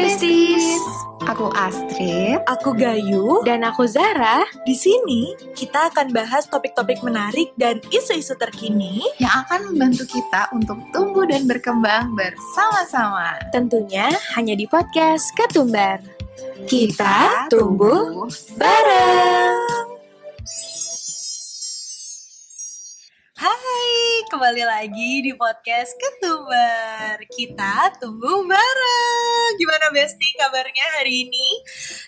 Besties. Aku Astrid. Aku Gayu. Dan aku Zara. Di sini kita akan bahas topik-topik menarik dan isu-isu terkini yang akan membantu kita untuk tumbuh dan berkembang bersama-sama. Tentunya hanya di podcast Ketumbar. Kita tumbuh bareng. Kembali lagi di podcast Ketumbar. Kita tumbuh bareng. Gimana Besti kabarnya hari ini?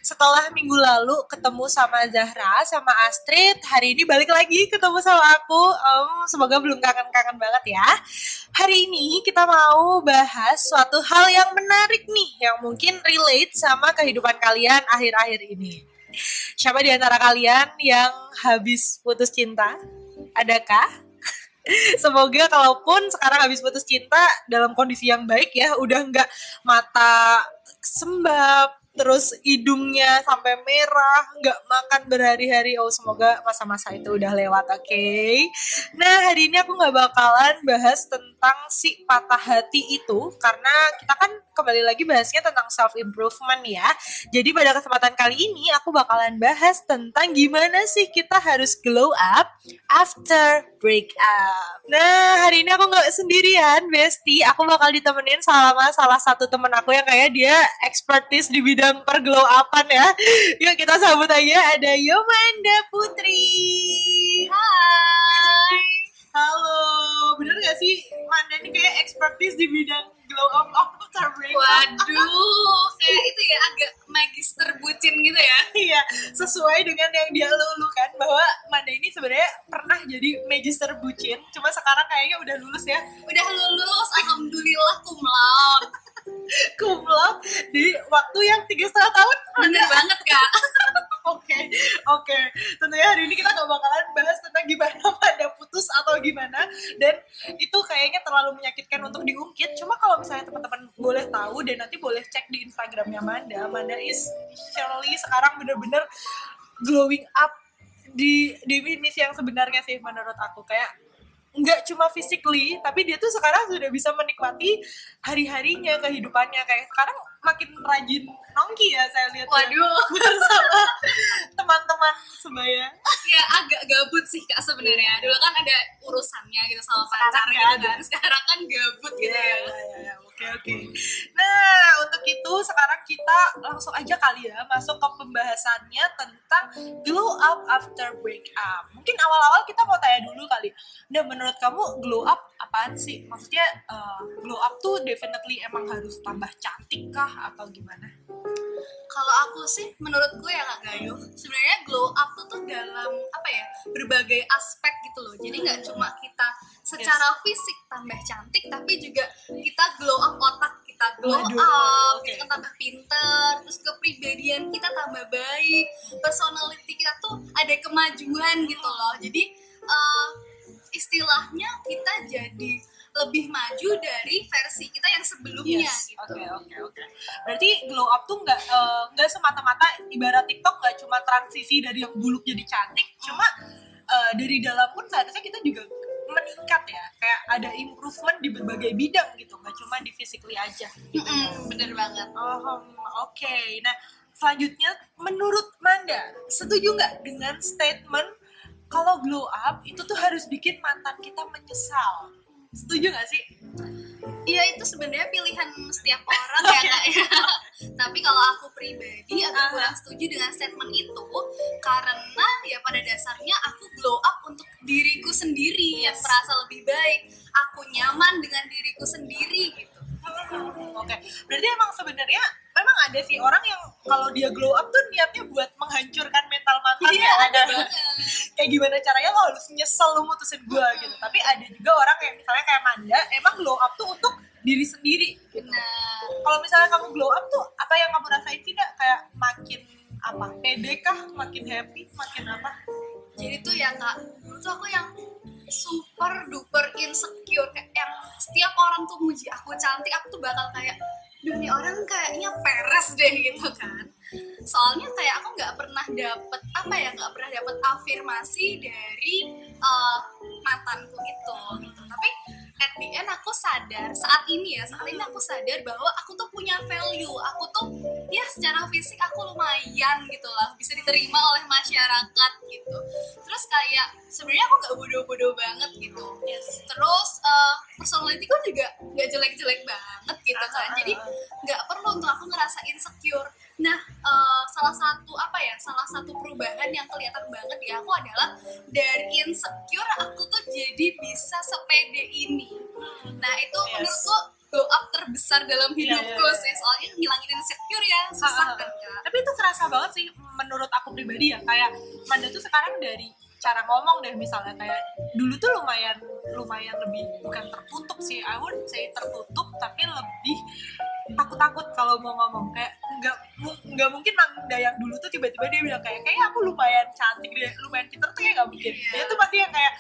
Setelah minggu lalu ketemu sama Zahra, sama Astrid, hari ini balik lagi ketemu sama aku. Um, semoga belum kangen-kangen banget ya. Hari ini kita mau bahas suatu hal yang menarik nih, yang mungkin relate sama kehidupan kalian akhir-akhir ini. Siapa di antara kalian yang habis putus cinta? Adakah? Semoga kalaupun sekarang habis putus cinta dalam kondisi yang baik ya, udah nggak mata sembab, terus hidungnya sampai merah, nggak makan berhari-hari. Oh semoga masa-masa itu udah lewat, oke? Okay? Nah hari ini aku nggak bakalan bahas tentang si patah hati itu karena kita kan kembali lagi bahasnya tentang self improvement ya. Jadi pada kesempatan kali ini aku bakalan bahas tentang gimana sih kita harus glow up after break up. Nah hari ini aku nggak sendirian, Besti. Aku bakal ditemenin sama salah satu temen aku yang kayak dia expertise di bidang perglow upan ya. Yuk kita sambut aja ada Yomanda Putri. Hai. Halo, bener gak sih Manda ini kayak expertise di bidang glow up after break up? Waduh, kayak itu ya agak magister bucin gitu ya. Iya, sesuai dengan yang dia lulukan bahwa Manda ini sebenarnya pernah jadi magister bucin, cuma sekarang kayaknya udah lulus ya. Udah lulus, alhamdulillah cum laude. Laude di waktu yang tiga setengah tahun. Bener banget kak. Oke, oke. Tentunya hari ini kita gak bakalan bahas tentang gimana pada putus atau gimana. Dan itu kayaknya terlalu menyakitkan untuk diungkit. Cuma kalau misalnya teman-teman boleh tahu dan nanti boleh cek di Instagramnya Manda. Manda is Shirley sekarang bener-bener glowing up di definisi yang sebenarnya sih menurut aku. Kayak nggak cuma physically tapi dia tuh sekarang sudah bisa menikmati hari-harinya kehidupannya kayak sekarang makin rajin nongki ya saya lihat Waduh. bersama teman-teman sebaya ya agak gabut sih kak sebenarnya. Dulu kan ada urusannya gitu sama pacar gitu kan. Sekarang kan gabut gitu Iya, ya. iya, iya, iya. Oke oke. Nah untuk itu sekarang kita langsung aja kali ya masuk ke pembahasannya tentang glow up after break up. Mungkin awal-awal kita mau tanya dulu kali. Nah menurut kamu glow up apaan sih? Maksudnya eh, glow up tuh definitely emang harus tambah cantik kah atau gimana? Kalau aku sih, menurutku ya Kak Gayu, sebenarnya glow up tuh tuh dalam apa ya berbagai aspek gitu loh. Jadi nggak cuma kita secara fisik tambah cantik, tapi juga kita glow up otak kita glow Waduh, up, oke. kita tambah pinter, terus kepribadian kita tambah baik, personality kita tuh ada kemajuan gitu loh. Jadi eh, istilahnya kita jadi lebih maju dari versi kita yang sebelumnya Yes. gitu. Oke oke oke. Berarti glow up tuh nggak eh, nggak semata-mata ibarat TikTok nggak cuma transisi dari yang buluk jadi cantik, cuma eh, dari dalam pun seharusnya kita juga meningkat ya. Kayak ada improvement di berbagai bidang gitu, nggak cuma di physically aja. Mm-mm, bener banget. Oh, oke. Nah, selanjutnya menurut Manda, setuju nggak dengan statement kalau glow up itu tuh harus bikin mantan kita menyesal? Setuju nggak sih? Iya itu sebenarnya pilihan setiap orang ya kak ya. Tapi kalau aku pribadi agak kurang setuju dengan statement itu karena ya pada dasarnya aku glow up untuk diriku sendiri yang Yes. merasa lebih baik. Aku nyaman dengan diriku sendiri gitu. Oke, berarti emang sebenarnya memang ada sih orang yang kalau dia glow up tuh niatnya buat menghancurkan mental mantannya. Iya ada kayak gimana caranya lo harus nyesel lo mutusin gue gitu. Tapi ada juga orang yang misalnya kayak Manda, emang glow up tuh untuk diri sendiri. Gitu. Nah Kalau misalnya kamu glow up tuh apa yang kamu rasain sih Ndak? Kayak makin apa? Pede kah? Makin happy? Makin apa? jadi tuh ya kak tuh aku yang super duper insecure kayak yang setiap orang tuh muji aku cantik aku tuh bakal kayak duh nih orang kayaknya peres deh gitu kan. Soalnya kayak aku nggak pernah dapet apa ya nggak pernah dapet afirmasi dari eh, mantanku itu gitu. Tapi at the end aku sadar saat ini ya saat ini aku sadar bahwa aku tuh punya value. Aku tuh ya secara fisik aku lumayan gitu lah bisa diterima oleh masyarakat gitu. Terus kayak sebenarnya aku nggak bodoh-bodoh banget gitu. Terus uh, personality juga nggak jelek-jelek banget gitu kan. Jadi nggak perlu untuk aku ngerasa insecure. Nah uh, salah satu apa ya salah satu perubahan yang kelihatan banget di aku adalah dari insecure aku tuh jadi bisa sepede ini. Nah itu Yes. menurutku glow up terbesar dalam hidupku iya, iya. sih. Soalnya ngilangin insecure ya susah Ah, ah, kan tapi itu kerasa banget sih menurut aku pribadi ya. Kayak Manda tuh sekarang dari cara ngomong deh misalnya kayak dulu tuh lumayan lumayan lebih bukan tertutup sih I would say tertutup tapi lebih takut-takut kalau mau ngomong kayak nggak nggak mungkin Manda yang dulu tuh tiba-tiba dia bilang kayak kayak aku lumayan cantik deh lumayan pinter tuh kayak nggak mungkin Iya. dia tuh pasti yang kayak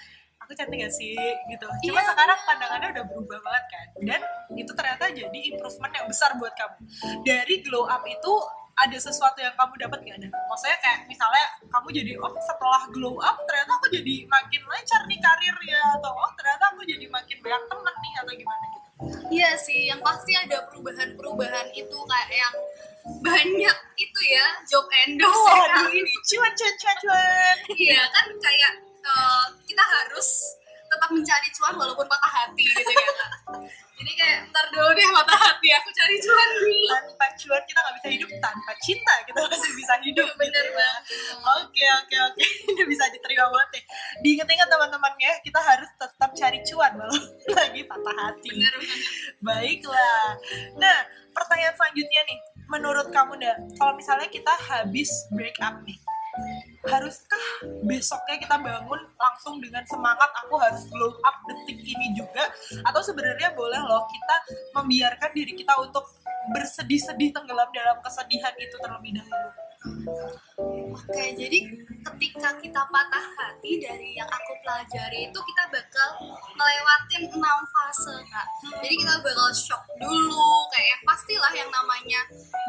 aku cantik gak sih gitu cuma Iya. sekarang pandangannya udah berubah banget kan dan itu ternyata jadi improvement yang besar buat kamu dari glow up itu ada sesuatu yang kamu dapat gak ada maksudnya kayak misalnya kamu jadi oh setelah glow up ternyata aku jadi makin lancar nih karirnya atau oh ternyata aku jadi makin banyak temen nih atau gimana gitu? Iya sih, yang pasti ada perubahan-perubahan itu kayak yang banyak itu ya job endorse ya kan? waduh ini cuan cuan cuan cuan. Iya kan kayak bisa hidup Bener gitu ya. Oke oke oke ini bisa diterima banget nih. Diingat-ingat teman-teman ya kita harus tetap cari cuan walau lagi patah hati. Bener. Baiklah. Nah pertanyaan selanjutnya nih, menurut kamu dah kalau misalnya kita habis break up nih, haruskah besoknya kita bangun langsung dengan semangat aku harus glow up detik ini juga atau sebenarnya boleh loh kita membiarkan diri kita untuk bersedih-sedih tenggelam dalam kesedihan itu terlebih dahulu. Oke, jadi ketika kita patah hati dari yang aku pelajari itu kita bakal ngelewatin enam fase kak. Jadi kita bakal shock dulu, kayak yang pastilah yang namanya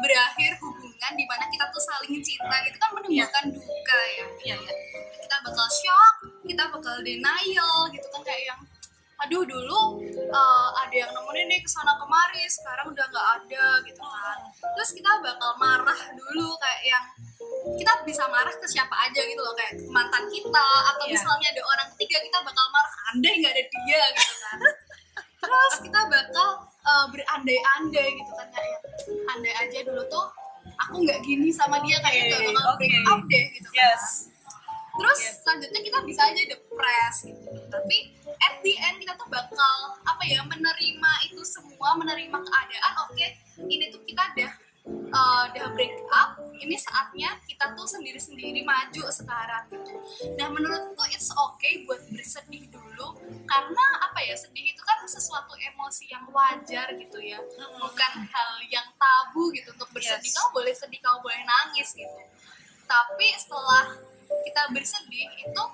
berakhir hubungan di mana kita tuh saling cinta itu kan menimbulkan duka ya. Iya iya. Kita bakal shock, kita bakal denial gitu kan kayak yang aduh dulu eh, ada yang nemenin nih ke sana kemari sekarang udah nggak ada gitu kan terus kita bakal marah dulu kayak yang kita bisa marah ke siapa aja gitu loh kayak mantan kita atau Iya. misalnya ada orang ketiga kita bakal marah andai nggak ada dia gitu kan terus kita bakal eh, berandai-andai gitu kan kayak andai aja dulu tuh aku nggak gini sama dia kayak Oke, gak bakal break oke. up deh gitu kan Yes. terus Yes. selanjutnya kita bisa aja depres gitu tapi the end kita tuh bakal apa ya menerima itu semua menerima keadaan oke ini tuh kita udah uh, udah break up ini saatnya kita tuh sendiri sendiri maju sekarang gitu. Nah menurutku it's okay buat bersedih dulu karena apa ya sedih itu kan sesuatu emosi yang wajar gitu ya bukan hal yang tabu gitu untuk bersedih Yes. kamu boleh sedih kamu boleh nangis gitu. Tapi setelah kita bersedih itu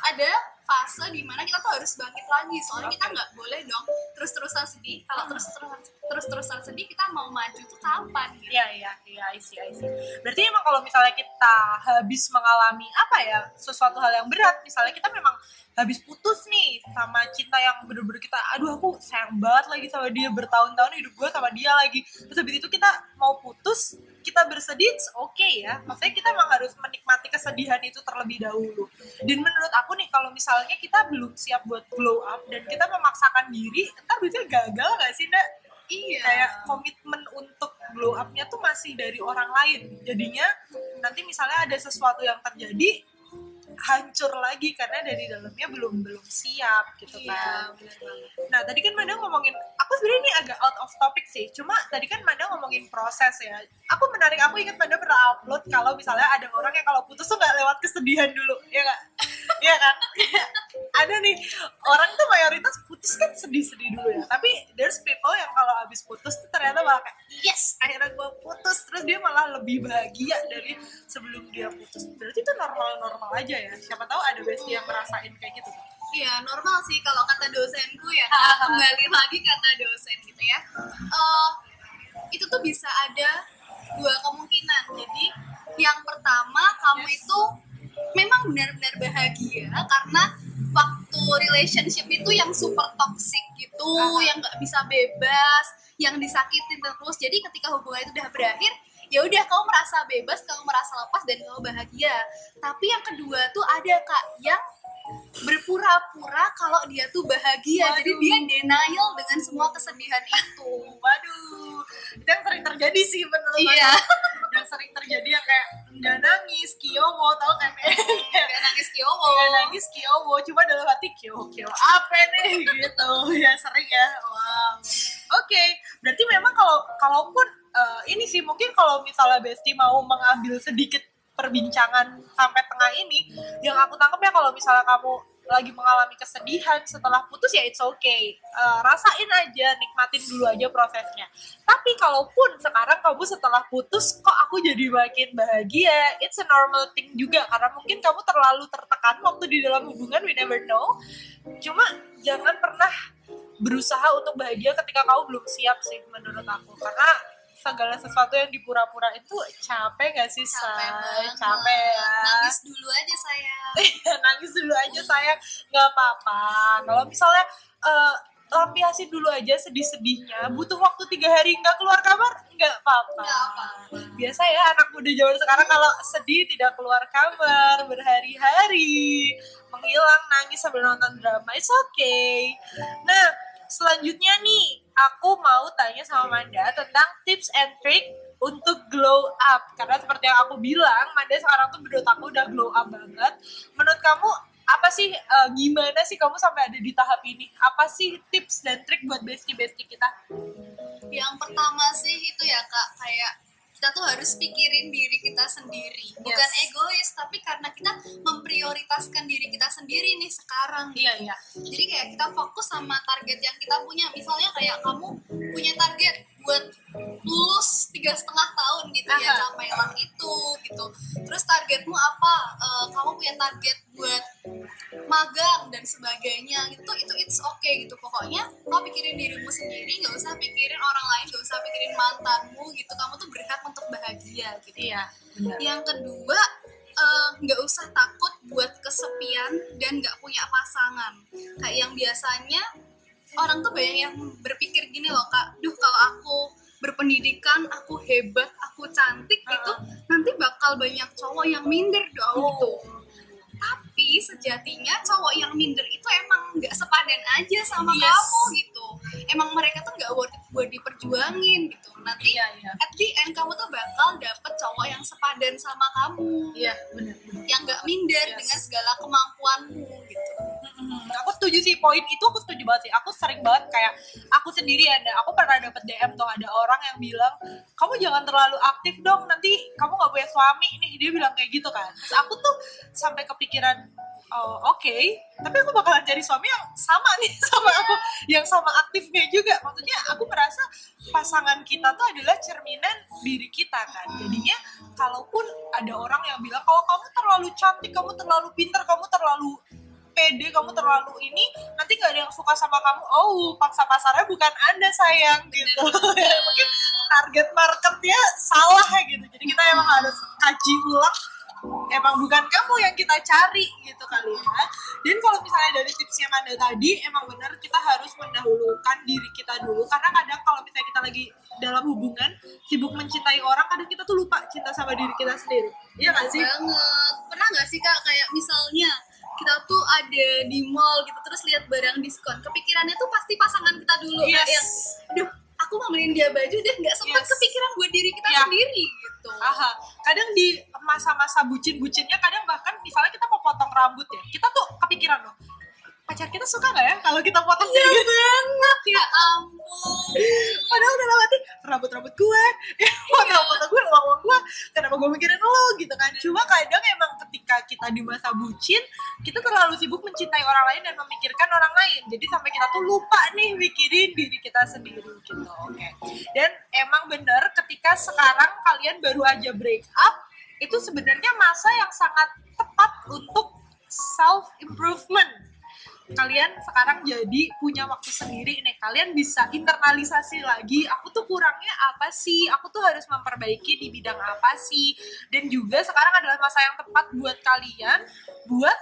ada fase di mana kita tuh harus bangkit lagi soalnya kita nggak boleh dong terus-terusan sedih kalau terus-terusan terus-terusan sedih kita mau maju tuh kapan gitu Iya iya iya I see, I see. Berarti emang kalau misalnya kita habis mengalami apa ya sesuatu hal yang berat, misalnya kita memang habis putus nih sama cinta yang bener-bener kita, aduh aku sayang banget lagi sama dia bertahun-tahun hidup gue sama dia lagi. Terus habis itu kita mau putus, kita bersedih, it's okay ya. Maksudnya kita memang harus menikmati kesedihan itu terlebih dahulu. Dan menurut aku nih kalau misalnya kita belum siap buat glow up dan kita memaksakan diri, ntar biasanya gagal gak sih, Nda? iya kayak komitmen untuk glow up-nya tuh masih dari orang lain. Jadinya nanti misalnya ada sesuatu yang terjadi hancur lagi karena dari dalamnya belum belum siap gitu iya kan. bener banget Nah tadi kan Manda ngomongin, aku sebenarnya ini agak out of topic sih. Cuma tadi kan Manda ngomongin proses ya. Aku menarik, aku ingat Manda pernah upload kalau misalnya ada orang yang kalau putus tuh nggak lewat kesedihan dulu, ya nggak? Iya kan? ada nih orang tuh mayoritas putus kan sedih-sedih dulu ya. Tapi there's people yang kalau habis putus tuh ternyata malah kayak yes akhirnya gue putus terus dia malah lebih bahagia dari sebelum dia putus. Berarti itu normal-normal aja ya. Siapa tahu ada bestie yang ngerasain kayak gitu. Iya normal sih kalau kata dosenku ya Kak. kembali lagi kata dosen gitu ya Eh, itu tuh bisa ada dua kemungkinan jadi yang pertama kamu Yes. itu memang benar-benar bahagia karena waktu relationship itu yang super toxic gitu, Ah. yang nggak bisa bebas, yang disakitin terus. Jadi ketika hubungan itu udah berakhir, ya udah kamu merasa bebas, kamu merasa lepas dan kamu bahagia. Tapi yang kedua tuh ada kak yang berpura-pura kalau dia tuh bahagia. Jadi Waduh. dia denial dengan semua kesedihan itu. Waduh, itu yang sering terjadi sih menurut Iya. Yang sering terjadi yang kayak nggak nangis, kiowo, tau kan? Gak nangis kiowo. Nggak nangis kiowo, cuma dalam hati kiowo, kiowo apa nih gitu. Ya sering ya, wow. Oke, berarti memang kalau kalaupun eh, ini sih mungkin kalau misalnya Besti mau mengambil sedikit perbincangan sampai tengah ini, yang aku tangkap ya kalau misalnya kamu lagi mengalami kesedihan setelah putus ya it's okay. Eh, rasain aja, nikmatin dulu aja prosesnya. Tapi kalaupun sekarang kamu setelah putus kok aku jadi makin bahagia, it's a normal thing juga karena mungkin kamu terlalu tertekan waktu di dalam hubungan, we never know. Cuma jangan pernah berusaha untuk bahagia ketika kamu belum siap sih menurut aku karena segala sesuatu yang dipura-pura itu capek gak sih Capek banget. capek ya. Nangis dulu aja sayang. nangis dulu aja sayang. Nggak apa-apa. Kalau misalnya eh, lampiasin dulu aja sedih-sedihnya butuh waktu tiga hari nggak keluar kamar nggak apa-apa. Biasa ya anak muda zaman sekarang kalau sedih tidak keluar kamar berhari-hari menghilang nangis sambil nonton drama it's okay. Nah selanjutnya nih aku mau tanya sama Manda tips and trick untuk glow up. Karena seperti yang aku bilang Manda sekarang tuh menurut aku udah glow up banget. Menurut kamu apa sih eh, gimana sih kamu sampai ada di tahap ini? Apa sih tips dan trik buat bestie bestie kita? Yang pertama sih itu ya kak. Kayak kita tuh harus pikirin diri kita sendiri. Bukan Yes. egois tapi karena kita memprioritaskan diri kita sendiri nih sekarang iya iya. Jadi kayak kita fokus sama target yang kita punya. Misalnya kayak kamu punya target buat lulus tiga setengah tahun gitu ya Aha. capailah itu gitu. Terus targetmu apa? Eh, kamu punya target buat magang dan sebagainya gitu. Itu it's okay gitu. Pokoknya kau pikirin dirimu sendiri nggak usah pikirin orang lain nggak usah pikirin mantanmu gitu. Kamu tuh berhak untuk bahagia gitu. Iya benar. Yang kedua eh, nggak usah takut buat kesepian dan nggak punya pasangan. Kayak yang biasanya orang tuh banyak yang berpikir gini loh kak. Duh kalau aku berpendidikan aku hebat aku cantik gitu nanti bakal banyak cowok yang minder dong. Oh. gitu tapi sejatinya cowok yang minder itu emang nggak sepadan aja sama Yes. kamu gitu. Emang mereka tuh nggak worth it buat diperjuangin gitu. Nanti iya iya. at the end kamu tuh bakal dapet cowok yang sepadan sama kamu. Iya benar yang gak minder Yes. dengan segala kemampuanmu gitu Aku setuju sih poin itu aku setuju banget sih. Aku sering banget kayak aku sendiri ada aku pernah dapet DM tuh ada orang yang bilang kamu jangan terlalu aktif dong nanti kamu nggak punya suami. Nih dia bilang kayak gitu kan. Terus aku tuh sampai kepikiran oh, oke tapi aku bakalan cari suami yang sama nih sama aku yang sama aktifnya juga. Maksudnya aku merasa pasangan kita tuh adalah cerminan diri kita kan. Jadinya kalaupun ada orang yang bilang kalau kamu terlalu cantik kamu terlalu pintar kamu terlalu pede kamu terlalu ini nanti nggak ada yang suka sama kamu. Oh paksa pasarnya bukan anda sayang gitu. Mungkin target marketnya salah gitu. Jadi kita emang harus kaji ulang. Emang bukan kamu yang kita cari gitu kali ya. Dan kalau misalnya dari tipsnya Manda tadi emang benar kita harus mendahulukan diri kita dulu. Karena kadang kalau misalnya kita lagi dalam hubungan sibuk mencintai orang kadang kita tuh lupa cinta sama diri kita sendiri. Iya nggak sih? Banget. Pernah nggak sih kak kayak misalnya kita tuh ada di mall gitu terus lihat barang diskon. Kepikirannya tuh pasti pasangan kita dulu kayak yang yes. Aduh aku mau beliin dia baju deh nggak sempat Yes. kepikiran buat diri kita Iya. sendiri gitu. Aha, kadang di masa-masa bucin-bucinnya kadang bahkan misalnya kita mau potong rambut ya, kita tuh kepikiran loh, pacar kita suka nggak ya kalau kita potong Iya gitu? banget. Ya ampun. Padahal udah lewati rambut-rambut gue, foto-foto gue, uang-uang gue, kenapa gue mikirin lo gitu kan? Cuma kadang emang ketika kita di masa bucin, kita terlalu sibuk mencintai orang lain dan memikirkan orang lain, jadi sampai kita tuh lupa nih mikirin diri kita sendiri gitu, oke? Dan emang bener ketika sekarang kalian baru aja break up, itu sebenarnya masa yang sangat tepat untuk self improvement kalian sekarang jadi punya waktu sendiri nih kalian bisa internalisasi lagi aku tuh kurangnya apa sih? Aku tuh harus memperbaiki di bidang apa sih? Dan juga sekarang adalah masa yang tepat buat kalian buat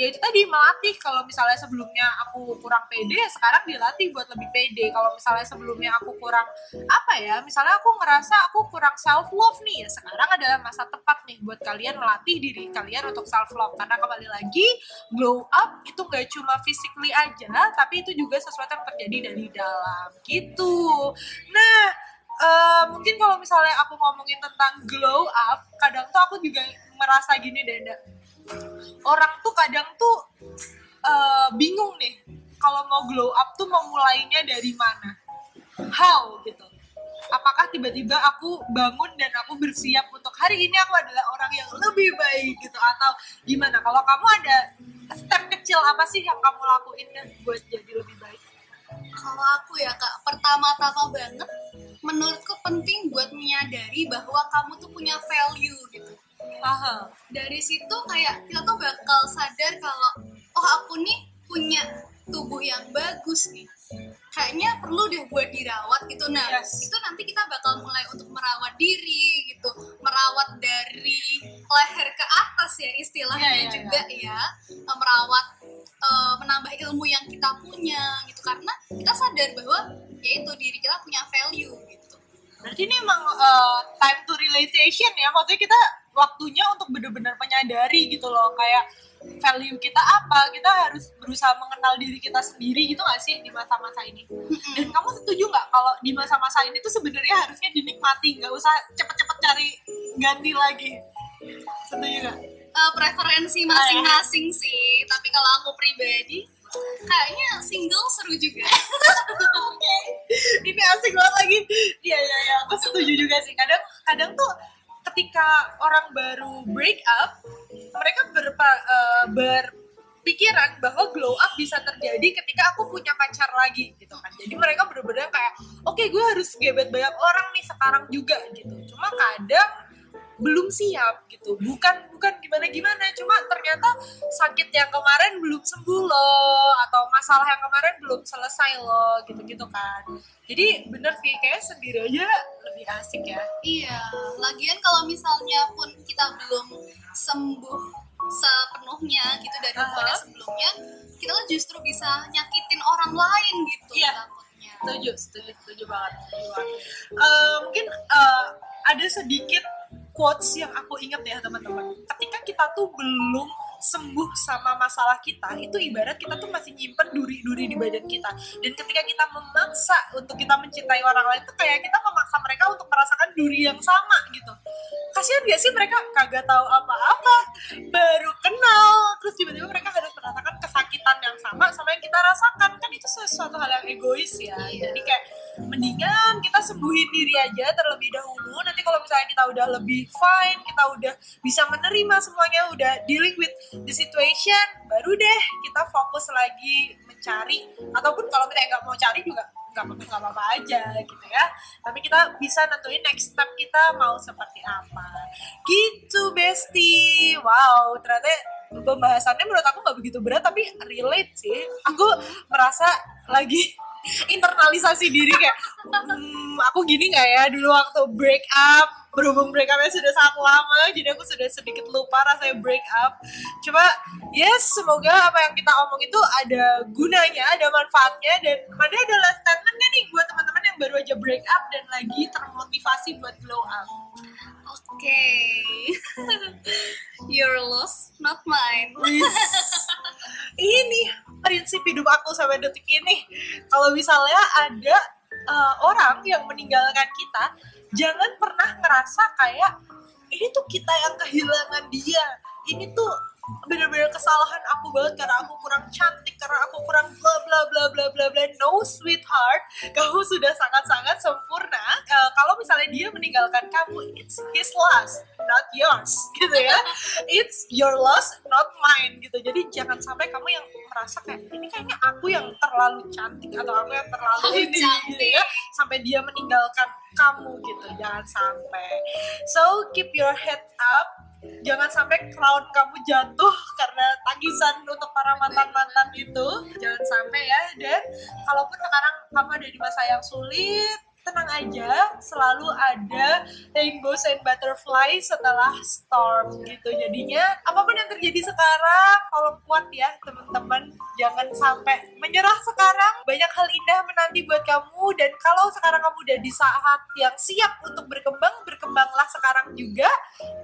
ya itu tadi melatih. Kalau misalnya sebelumnya aku kurang pede ya sekarang dilatih buat lebih pede. Kalau misalnya sebelumnya aku kurang apa ya misalnya aku ngerasa aku kurang self love nih ya sekarang adalah masa tepat nih buat kalian melatih diri kalian untuk self love karena kembali lagi glow up itu gak cuma physically aja tapi itu juga sesuatu yang terjadi dari dalam. Gitu. Nah uh, mungkin kalau misalnya aku ngomongin tentang glow up kadang tuh aku juga merasa gini deh. Orang tuh kadang tuh uh, bingung nih kalau mau glow up tuh memulainya dari mana? How gitu. Apakah tiba-tiba aku bangun dan aku bersiap untuk hari ini aku adalah orang yang lebih baik gitu atau gimana? Kalau kamu ada step kecil apa sih yang kamu lakuin buat jadi lebih baik? Kalau aku ya kak pertama-tama banget menurutku penting buat menyadari bahwa kamu tuh punya value gitu Aha. dari situ kayak kita tuh bakal sadar kalau oh aku nih punya tubuh yang bagus nih. Kayaknya perlu deh buat dirawat gitu. Nah Yes. itu nanti kita bakal mulai untuk merawat diri gitu. Merawat dari leher ke atas ya istilahnya Iya, iya, juga ya. Eh, merawat eh, menambah ilmu yang kita punya gitu. Karena kita sadar bahwa yaitu diri kita punya value gitu. Berarti ini emang uh, time to realization ya, maksudnya kita waktunya untuk benar-benar menyadari gitu loh, kayak value kita apa, kita harus berusaha mengenal diri kita sendiri gitu gak sih di masa-masa ini? Dan kamu setuju nggak kalau di masa-masa ini tuh sebenarnya harusnya dinikmati, nggak usah cepet-cepet cari ganti lagi? Setuju nggak? Eh, preferensi masing-masing sih tapi kalau aku pribadi kayaknya single seru juga ini asik banget lagi iya iya iya aku setuju juga sih kadang kadang tuh ketika orang baru break up mereka berpa, eh, berpikiran bahwa glow up bisa terjadi ketika aku punya pacar lagi gitu kan. Jadi mereka bener-bener kayak oke gue harus gebet banyak orang nih sekarang juga gitu. Cuma kadang belum siap gitu. Bukan bukan gimana gimana cuma ternyata sakit yang kemarin belum sembuh loh atau masalah yang kemarin belum selesai loh gitu gitu kan. Jadi bener sih kayak sendiri aja lebih asik ya iya lagian kalau misalnya pun kita belum sembuh sepenuhnya gitu dari Aha. hubungan sebelumnya kita tuh justru bisa nyakitin orang lain gitu Iya. takutnya setuju setuju setuju banget setuju banget Eh, mungkin eh, ada sedikit quotes yang aku ingat ya teman-teman ketika kita tuh belum sembuh sama masalah kita itu ibarat kita tuh masih nyimpen duri-duri di badan kita. Dan ketika kita memaksa untuk kita mencintai orang lain tuh kayak kita memaksa mereka untuk merasakan duri yang sama gitu. Kasihan gak sih mereka kagak tahu apa-apa baru kenal terus tiba-tiba mereka harus merasakan kesakitan yang sama sama yang kita rasakan. Kan itu sesuatu hal yang egois ya. Iya. jadi kayak mendingan kita sembuhin diri aja terlebih dahulu. Nanti kalau misalnya kita udah lebih fine kita udah bisa menerima semuanya udah dealing with the situation baru deh kita fokus lagi mencari. Ataupun kalau misalnya nggak mau cari juga nggak apa-apa nggak apa-apa aja gitu ya. Tapi kita bisa nentuin next step kita mau seperti apa. Gitu bestie. Wow ternyata pembahasannya menurut aku nggak begitu berat tapi relate sih. Aku merasa lagi internalisasi diri kayak hmm, aku gini nggak ya dulu waktu break up? Berhubung break upnya sudah sangat lama jadi aku sudah sedikit lupa rasanya break up. Coba yes semoga apa yang kita omong itu ada gunanya ada manfaatnya dan ada adalah statement nih buat teman-teman yang baru aja break up dan lagi termotivasi buat glow up oke your loss not mine ini prinsip hidup aku sampai detik ini. Kalau misalnya ada uh, orang yang meninggalkan kita, jangan pernah ngerasa kayak ini tuh kita yang kehilangan dia. Ini tuh bener-bener kesalahan aku banget karena aku kurang cantik, karena aku kurang bla bla bla bla bla bla. No sweetheart, kamu sudah sangat-sangat sempurna. Uh, kalau misalnya dia meninggalkan kamu, it's his loss, not yours, gitu ya. It's your loss, not mine, gitu. Jadi jangan sampai kamu yang merasa kayak ini kayaknya aku yang terlalu cantik atau aku yang terlalu Terlalu ini, cantik. gitu ya. Sampai dia meninggalkan kamu gitu, jangan sampai. So keep your head up jangan sampai crown kamu jatuh karena tangisan untuk para mantan-mantan itu jangan sampai ya dan kalaupun sekarang kamu ada di masa yang sulit tenang aja, selalu ada rainbows and butterfly setelah storm gitu. Jadinya apa pun yang terjadi sekarang, tolong kuat ya teman-teman. Jangan sampai menyerah sekarang. Banyak hal indah menanti buat kamu dan kalau sekarang kamu udah di saat yang siap untuk berkembang, berkembanglah sekarang juga.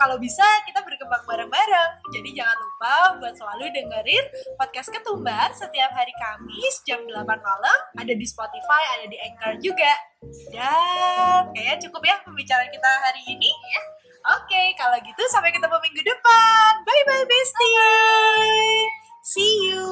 Kalau bisa kita berkembang bareng-bareng. Jadi jangan lupa buat selalu dengerin podcast Ketumbar setiap hari Kamis jam 8 malam. Ada di Spotify, ada di Anchor juga. Dan kayaknya cukup ya pembicaraan kita hari ini ya. Oke, okay, kalau gitu sampai ketemu minggu depan. Bye bye bestie. See you.